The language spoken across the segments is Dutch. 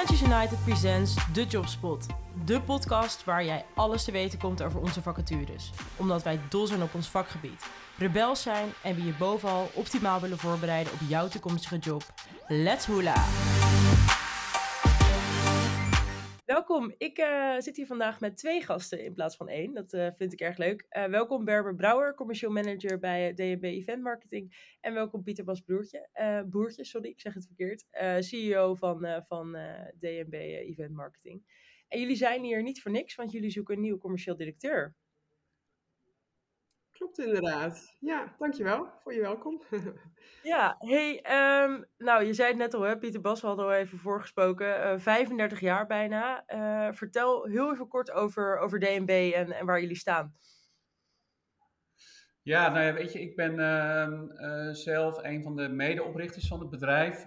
Freelancers United presents The Jobspot. De podcast waar jij alles te weten komt over onze vacatures. Omdat wij dol zijn op ons vakgebied. Rebels zijn en we je bovenal optimaal willen voorbereiden op jouw toekomstige job. Let's hula! Welkom, ik uh, zit hier vandaag met twee gasten in plaats van één. Dat uh, vind ik erg leuk. Uh, welkom Berber Brouwer, commercieel manager bij DNB Event Marketing. En welkom Pieter Bas Broertje, Boertje, sorry, ik zeg het verkeerd. CEO van, van DNB Event Marketing. En jullie zijn hier niet voor niks, want jullie zoeken een nieuwe commercieel directeur. Klopt inderdaad. Ja, dankjewel voor je welkom. ja, hey, um, nou je zei het net al, hè, Pieter Bas, we hadden al even voorgesproken. Uh, 35 jaar bijna. Uh, vertel heel even kort over, over DNB en, en waar jullie staan. Ja, nou ja, weet je, ik ben uh, zelf een van de medeoprichters van het bedrijf.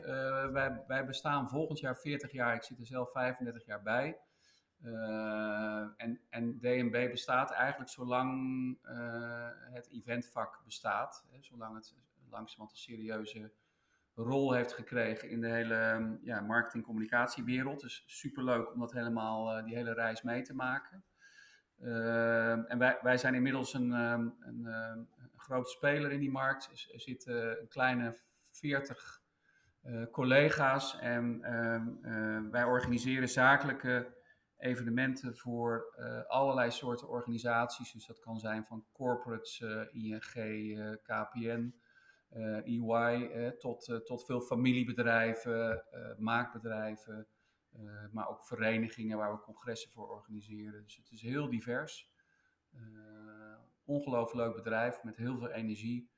wij, wij bestaan volgend jaar 40 jaar, ik zit er zelf 35 jaar bij. Uh, en, en DNB bestaat eigenlijk zolang uh, het eventvak bestaat. Hè, zolang het langzamerhand een serieuze rol heeft gekregen in de hele ja, marketing-communicatiewereld. Dus superleuk om dat helemaal, uh, die hele reis mee te maken. en wij, wij zijn inmiddels een, een, een, grote speler in die markt. Er zitten een kleine 40 collega's en wij organiseren zakelijke evenementen voor uh, allerlei soorten organisaties. Dus dat kan zijn van corporates, uh, ING, uh, KPN, EY, tot, tot veel familiebedrijven, maakbedrijven, maar ook verenigingen waar we congressen voor organiseren. Dus het is heel divers. ongelooflijk leuk bedrijf met heel veel energie.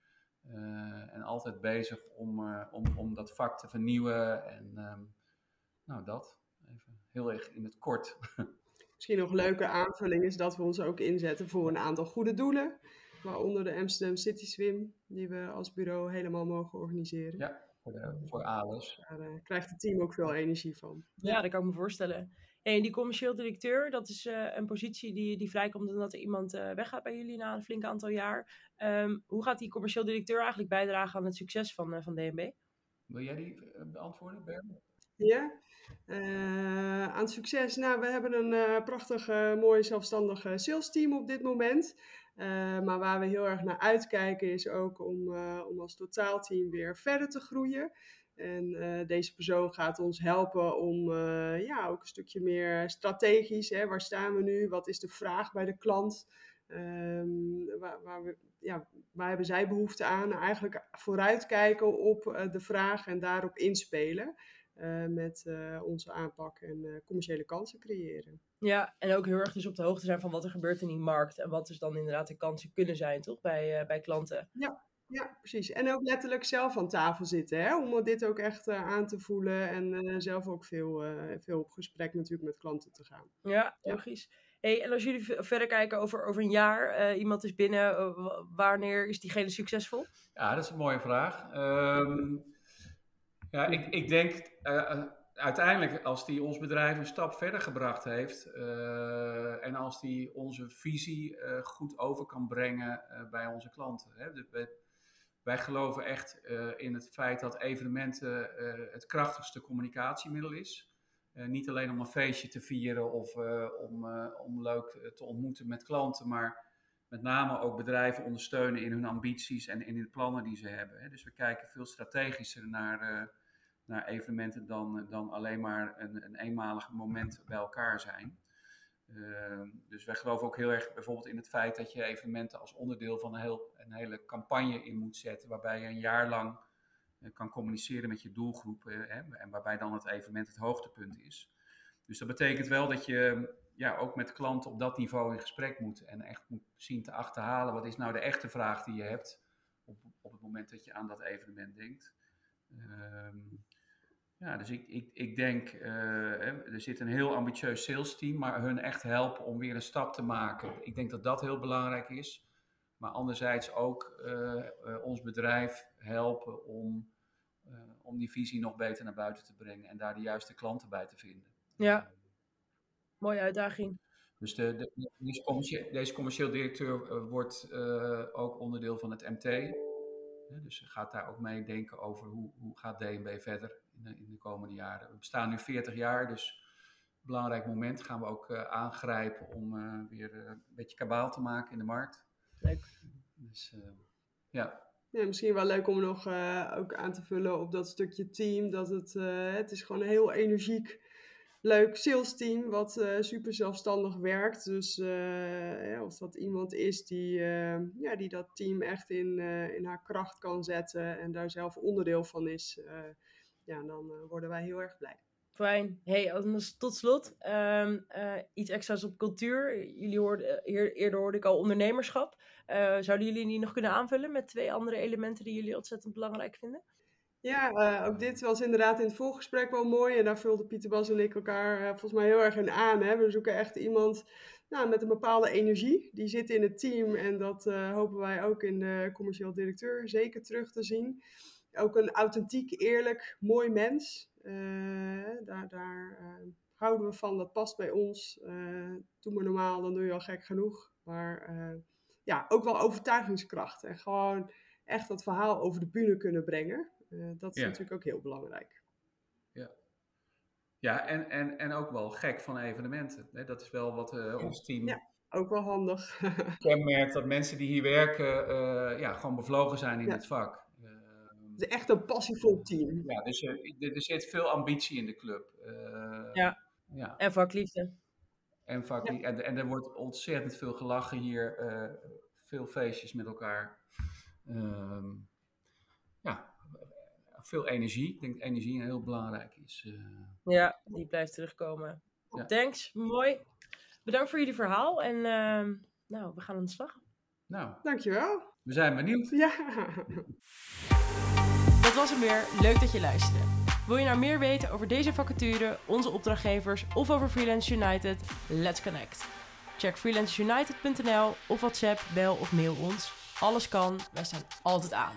en altijd bezig om, om, om dat vak te vernieuwen. En um, nou, dat heel erg in het kort. Misschien nog een leuke aanvulling is dat we ons ook inzetten voor een aantal goede doelen. Waaronder de Amsterdam City Swim, die we als bureau helemaal mogen organiseren. Ja, voor, de, voor ALES. Daar uh, krijgt het team ook veel energie van. Ja, dat kan ik me voorstellen. En die commercieel directeur, dat is uh, een positie die, die vrijkomt omdat er iemand uh, weggaat bij jullie na een flink aantal jaar. Um, hoe gaat die commercieel directeur eigenlijk bijdragen aan het succes van, van DNB? Wil jij die beantwoorden, Bern? Ja, uh, aan succes. Nou, we hebben een uh, prachtig, uh, mooi zelfstandig sales team op dit moment. maar waar we heel erg naar uitkijken is ook om, om als totaalteam weer verder te groeien. En deze persoon gaat ons helpen om ja, ook een stukje meer strategisch. Hè, waar staan we nu? Wat is de vraag bij de klant? Um, waar, waar, we, ja, waar hebben zij behoefte aan? Eigenlijk vooruitkijken op de vraag en daarop inspelen. Uh, met uh, onze aanpak en uh, commerciële kansen creëren. Ja, en ook heel erg dus op de hoogte zijn van wat er gebeurt in die markt en wat dus dan inderdaad de kansen kunnen zijn, toch, bij, bij klanten. Ja, ja, precies. En ook letterlijk zelf aan tafel zitten, hè? om dit ook echt aan te voelen en zelf ook veel, veel op gesprek natuurlijk met klanten te gaan. Ja, logisch. Hey, en als jullie verder kijken over, over een jaar, iemand is binnen, wanneer is diegene succesvol? Ja, dat is een mooie vraag. Um ja, ik, ik denk uh, uiteindelijk als die ons bedrijf een stap verder gebracht heeft uh, en als die onze visie goed over kan brengen bij onze klanten. Hè. Dus wij, geloven echt in het feit dat evenementen het krachtigste communicatiemiddel is. niet alleen om een feestje te vieren of om, om leuk te ontmoeten met klanten, maar met name ook bedrijven ondersteunen in hun ambities en in de plannen die ze hebben. Dus we kijken veel strategischer naar naar evenementen dan, dan alleen maar een, een eenmalig moment bij elkaar zijn. Uh, dus wij geloven ook heel erg bijvoorbeeld in het feit dat je evenementen als onderdeel van een, heel, een hele campagne in moet zetten, waarbij je een jaar lang uh, kan communiceren met je doelgroep uh, hè, en waarbij dan het evenement het hoogtepunt is. Dus dat betekent wel dat je ja, ook met klanten op dat niveau in gesprek moet en echt moet zien te achterhalen wat is nou de echte vraag die je hebt op, op het moment dat je aan dat evenement denkt. Ehm, ja, dus ik, ik, ik denk, uh, er zit een heel ambitieus sales team, maar hun echt helpen om weer een stap te maken. Ik denk dat dat heel belangrijk is. Maar anderzijds ook uh, uh, ons bedrijf helpen om, om die visie nog beter naar buiten te brengen en daar de juiste klanten bij te vinden. Ja, mooie uitdaging. Dus de, de, deze, commercieel, deze commercieel directeur wordt ook onderdeel van het MT. Dus gaat daar ook mee denken over hoe, hoe gaat DNB verder in de, in de komende jaren. We bestaan nu 40 jaar, dus belangrijk moment gaan we ook aangrijpen om weer een beetje kabaal te maken in de markt. Leuk. Dus ja. Ja, misschien wel leuk om nog ook aan te vullen op dat stukje team. Dat het, het is gewoon heel energiek leuk sales team wat uh, super zelfstandig werkt. Dus uh, ja, als dat iemand is die, uh, ja, die dat team echt in, in haar kracht kan zetten en daar zelf onderdeel van is, ja, dan worden wij heel erg blij. Fijn. Hey, tot slot, um, iets extra's op cultuur. Jullie hoorden, eerder hoorde ik al ondernemerschap. zouden jullie die nog kunnen aanvullen met twee andere elementen die jullie ontzettend belangrijk vinden? Ja, uh, ook dit was inderdaad in het voorgesprek wel mooi. En daar vulden Pieter Bas en ik elkaar uh, volgens mij heel erg in aan. Hè? We zoeken echt iemand nou, met een bepaalde energie. Die zit in het team en dat uh, hopen wij ook in de commercieel directeur zeker terug te zien. Ook een authentiek, eerlijk, mooi mens. daar daar houden we van, dat past bij ons. doe maar normaal, dan doe je al gek genoeg. Maar ja, ook wel overtuigingskracht. En gewoon echt dat verhaal over de bühne kunnen brengen. Uh, dat is natuurlijk ook heel belangrijk. Ja, ja en, en, en ook wel gek van evenementen. Hè? Dat is wel wat uh, ons team. Ja, ook wel handig. kenmerkt dat mensen die hier werken uh, ja, gewoon bevlogen zijn in het vak. Het is echt een passievol team. Ja, dus er zit veel ambitie in de club. ja. ja, en vakliefde. En, vakliefde. En, en er wordt ontzettend veel gelachen hier. veel feestjes met elkaar. Ehm, ja, veel energie. Ik denk dat energie heel belangrijk is. Uh... Ja, die blijft terugkomen. Thanks, mooi. Bedankt voor jullie verhaal en uh, nou, we gaan aan de slag. Nou, dankjewel. We zijn benieuwd. Ja. Dat was hem weer. Leuk dat je luisterde. Wil je nou meer weten over deze vacature, onze opdrachtgevers of over Freelance United? Let's connect. Check freelanceunited.nl of WhatsApp, bel of mail ons. Alles kan, wij staan altijd aan.